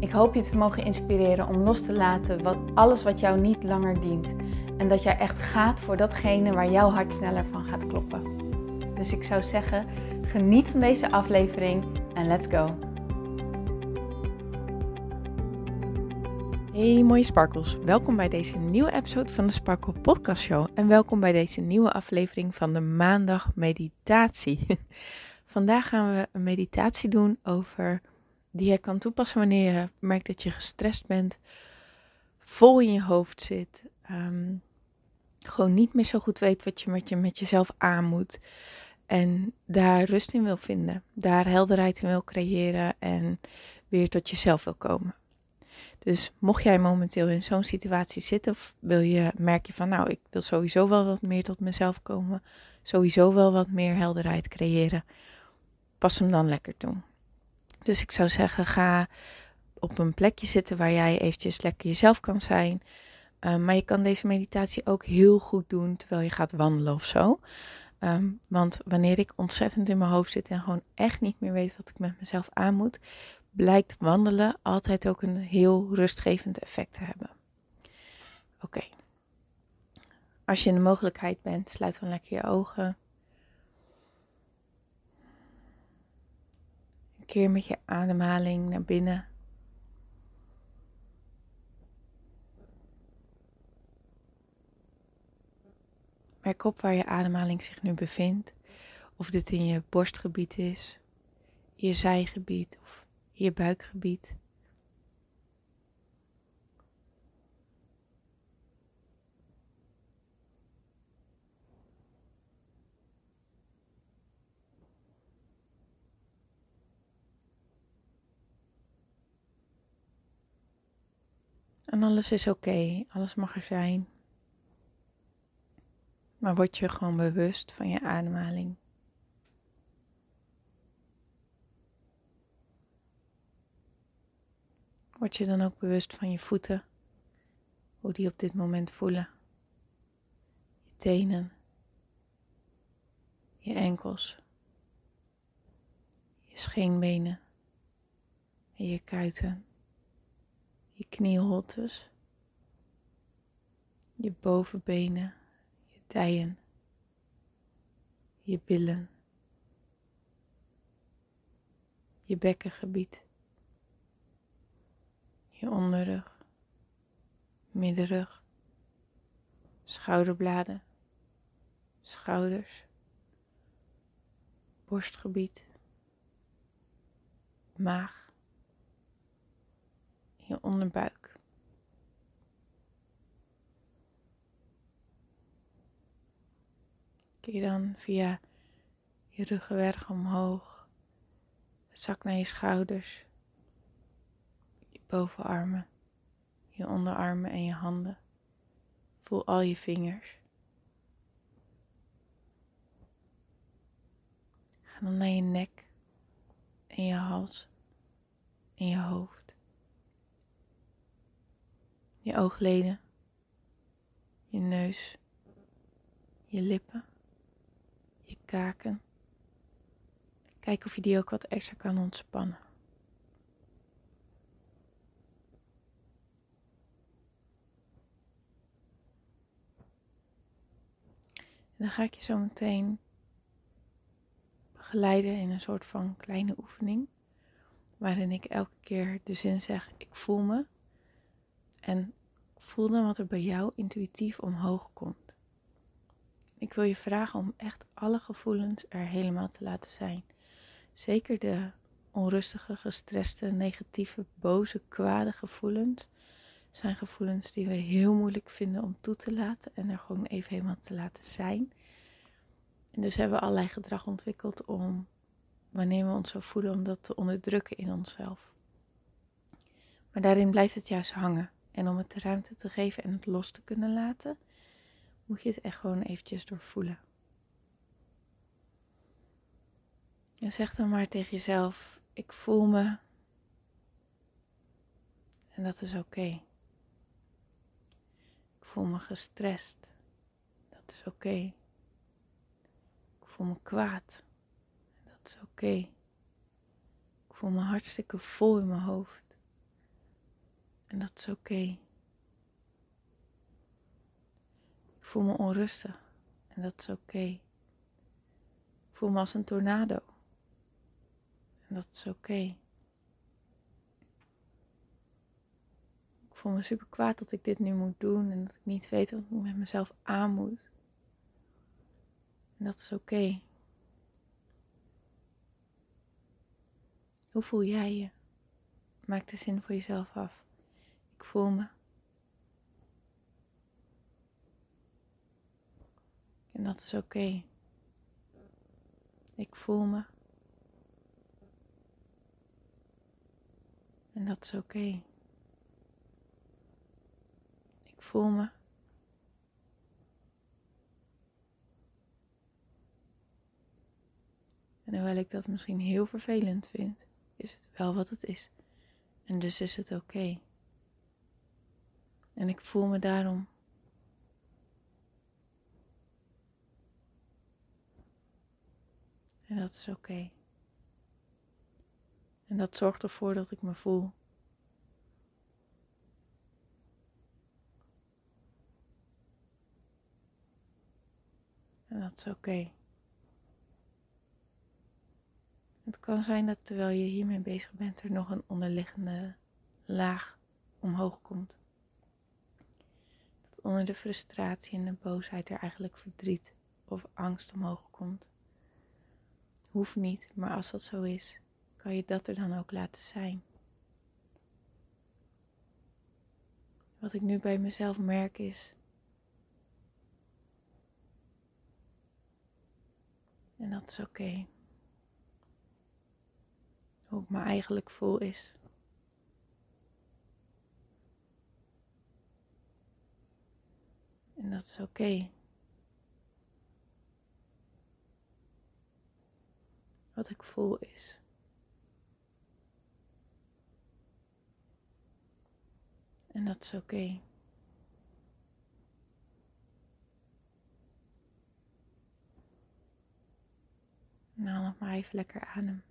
Ik hoop je te mogen inspireren om los te laten wat, alles wat jou niet langer dient. En dat jij echt gaat voor datgene waar jouw hart sneller van gaat kloppen. Dus ik zou zeggen, geniet van deze aflevering en let's go. Hey mooie sparkles, welkom bij deze nieuwe episode van de Sparkle Podcast Show. En welkom bij deze nieuwe aflevering van de maandag meditatie. Vandaag gaan we een meditatie doen over die je kan toepassen wanneer je merkt dat je gestrest bent, vol in je hoofd zit, ehm, gewoon niet meer zo goed weet wat je met, je met jezelf aan moet. En daar rust in wil vinden, daar helderheid in wil creëren en weer tot jezelf wil komen. Dus mocht jij momenteel in zo'n situatie zitten of wil je, merk je van nou, ik wil sowieso wel wat meer tot mezelf komen, sowieso wel wat meer helderheid creëren, pas hem dan lekker toe. Dus ik zou zeggen, ga op een plekje zitten waar jij eventjes lekker jezelf kan zijn. Um, maar je kan deze meditatie ook heel goed doen terwijl je gaat wandelen of zo. Um, want wanneer ik ontzettend in mijn hoofd zit en gewoon echt niet meer weet wat ik met mezelf aan moet, blijkt wandelen altijd ook een heel rustgevend effect te hebben. Oké. Als je in de mogelijkheid bent, sluit dan lekker je ogen. Keer met je ademhaling naar binnen. Merk op waar je ademhaling zich nu bevindt. Of dit in je borstgebied is, je zijgebied of je buikgebied. Alles is oké, alles mag er zijn. Maar word je gewoon bewust van je ademhaling. Word je dan ook bewust van je voeten, hoe die op dit moment voelen. Je tenen, je enkels, je scheenbenen en je kuiten je knieholtes, je bovenbenen, je dijen, je billen, je bekkengebied, je onderrug, middenrug, schouderbladen, schouders, borstgebied, maag je onderbuik. Keer dan via je ruggenwerg omhoog, zak naar je schouders, je bovenarmen, je onderarmen en je handen. Voel al je vingers. Ga dan naar je nek en je hals en je hoofd je oogleden, je neus, je lippen, je kaken. Kijk of je die ook wat extra kan ontspannen. En dan ga ik je zo meteen begeleiden in een soort van kleine oefening. Waarin ik elke keer de zin zeg: Ik voel me. En Voel dan wat er bij jou intuïtief omhoog komt. Ik wil je vragen om echt alle gevoelens er helemaal te laten zijn. Zeker de onrustige, gestreste, negatieve, boze, kwade gevoelens zijn gevoelens die we heel moeilijk vinden om toe te laten en er gewoon even helemaal te laten zijn. En dus hebben we allerlei gedrag ontwikkeld om, wanneer we ons zo voelen, om dat te onderdrukken in onszelf. Maar daarin blijft het juist hangen. En om het de ruimte te geven en het los te kunnen laten, moet je het echt gewoon eventjes doorvoelen. En zeg dan maar tegen jezelf: Ik voel me. En dat is oké. Ik voel me gestrest. Dat is oké. Ik voel me kwaad. Dat is oké. Ik voel me hartstikke vol in mijn hoofd. En dat is oké. Ik voel me onrustig. En dat is oké. Ik voel me als een tornado. En dat is oké. Ik voel me super kwaad dat ik dit nu moet doen en dat ik niet weet wat ik met mezelf aan moet. En dat is oké. Hoe voel jij je? Maak de zin voor jezelf af. Ik voel me. En dat is oké. Ik voel me. En dat is oké. Ik voel me. En hoewel ik dat misschien heel vervelend vind, is het wel wat het is. En dus is het oké. En ik voel me daarom. En dat is oké. En dat zorgt ervoor dat ik me voel. En dat is oké. Het kan zijn dat terwijl je hiermee bezig bent, er nog een onderliggende laag omhoog komt. Onder de frustratie en de boosheid er eigenlijk verdriet of angst omhoog komt. Hoeft niet, maar als dat zo is, kan je dat er dan ook laten zijn. Wat ik nu bij mezelf merk is. En dat is oké. Hoe ik me eigenlijk voel is. En dat is oké. Wat ik voel is. En dat is oké. Okay. Nou, nog maar even lekker adem.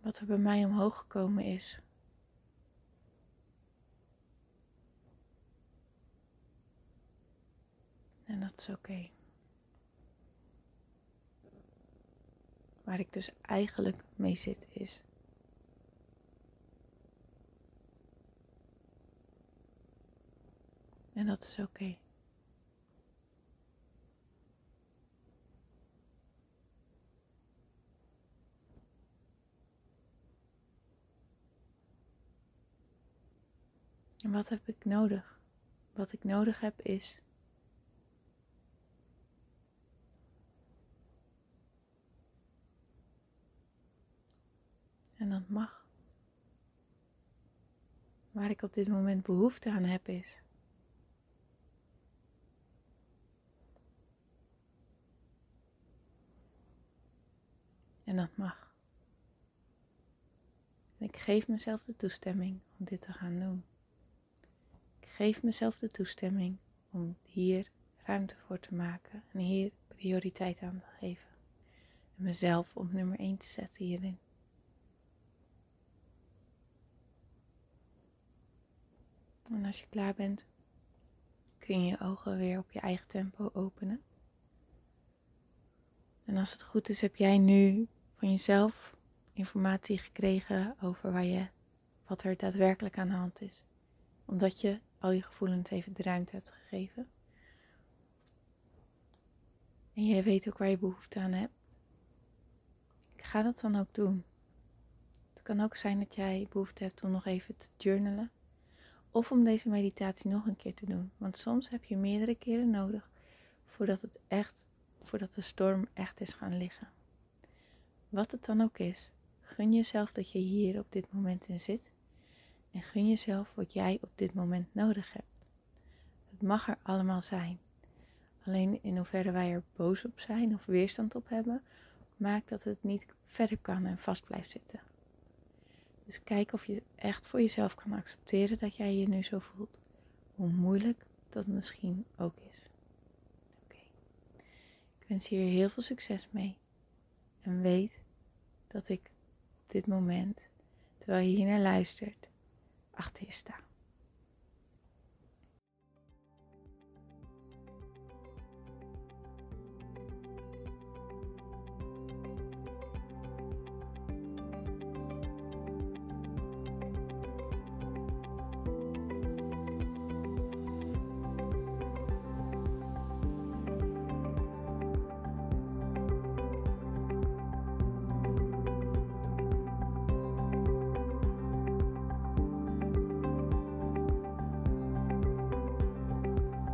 Wat er bij mij omhoog gekomen is. En dat is oké. Waar ik dus eigenlijk mee zit is. En dat is oké. En wat heb ik nodig? Wat ik nodig heb is. En dat mag. Waar ik op dit moment behoefte aan heb is. En dat mag. En ik geef mezelf de toestemming om dit te gaan doen. Ik geef mezelf de toestemming om hier ruimte voor te maken en hier prioriteit aan te geven. En mezelf op nummer 1 te zetten hierin. En als je klaar bent, kun je je ogen weer op je eigen tempo openen. En als het goed is, heb jij nu van jezelf informatie gekregen over waar je, wat er daadwerkelijk aan de hand is. Omdat je al je gevoelens even de ruimte hebt gegeven. En je weet ook waar je behoefte aan hebt. Ga dat dan ook doen. Het kan ook zijn dat jij behoefte hebt om nog even te journalen. Of om deze meditatie nog een keer te doen. Want soms heb je meerdere keren nodig voordat het echt, voordat de storm echt is gaan liggen. Wat het dan ook is, gun jezelf dat je hier op dit moment in zit. En gun jezelf wat jij op dit moment nodig hebt. Het mag er allemaal zijn. Alleen in hoeverre wij er boos op zijn of weerstand op hebben, maakt dat het niet verder kan en vast blijft zitten. Dus kijk of je echt voor jezelf kan accepteren dat jij je nu zo voelt. Hoe moeilijk dat misschien ook is. Oké. Ik wens hier heel veel succes mee. En weet dat ik op dit moment, terwijl je hier naar luistert, achter je sta.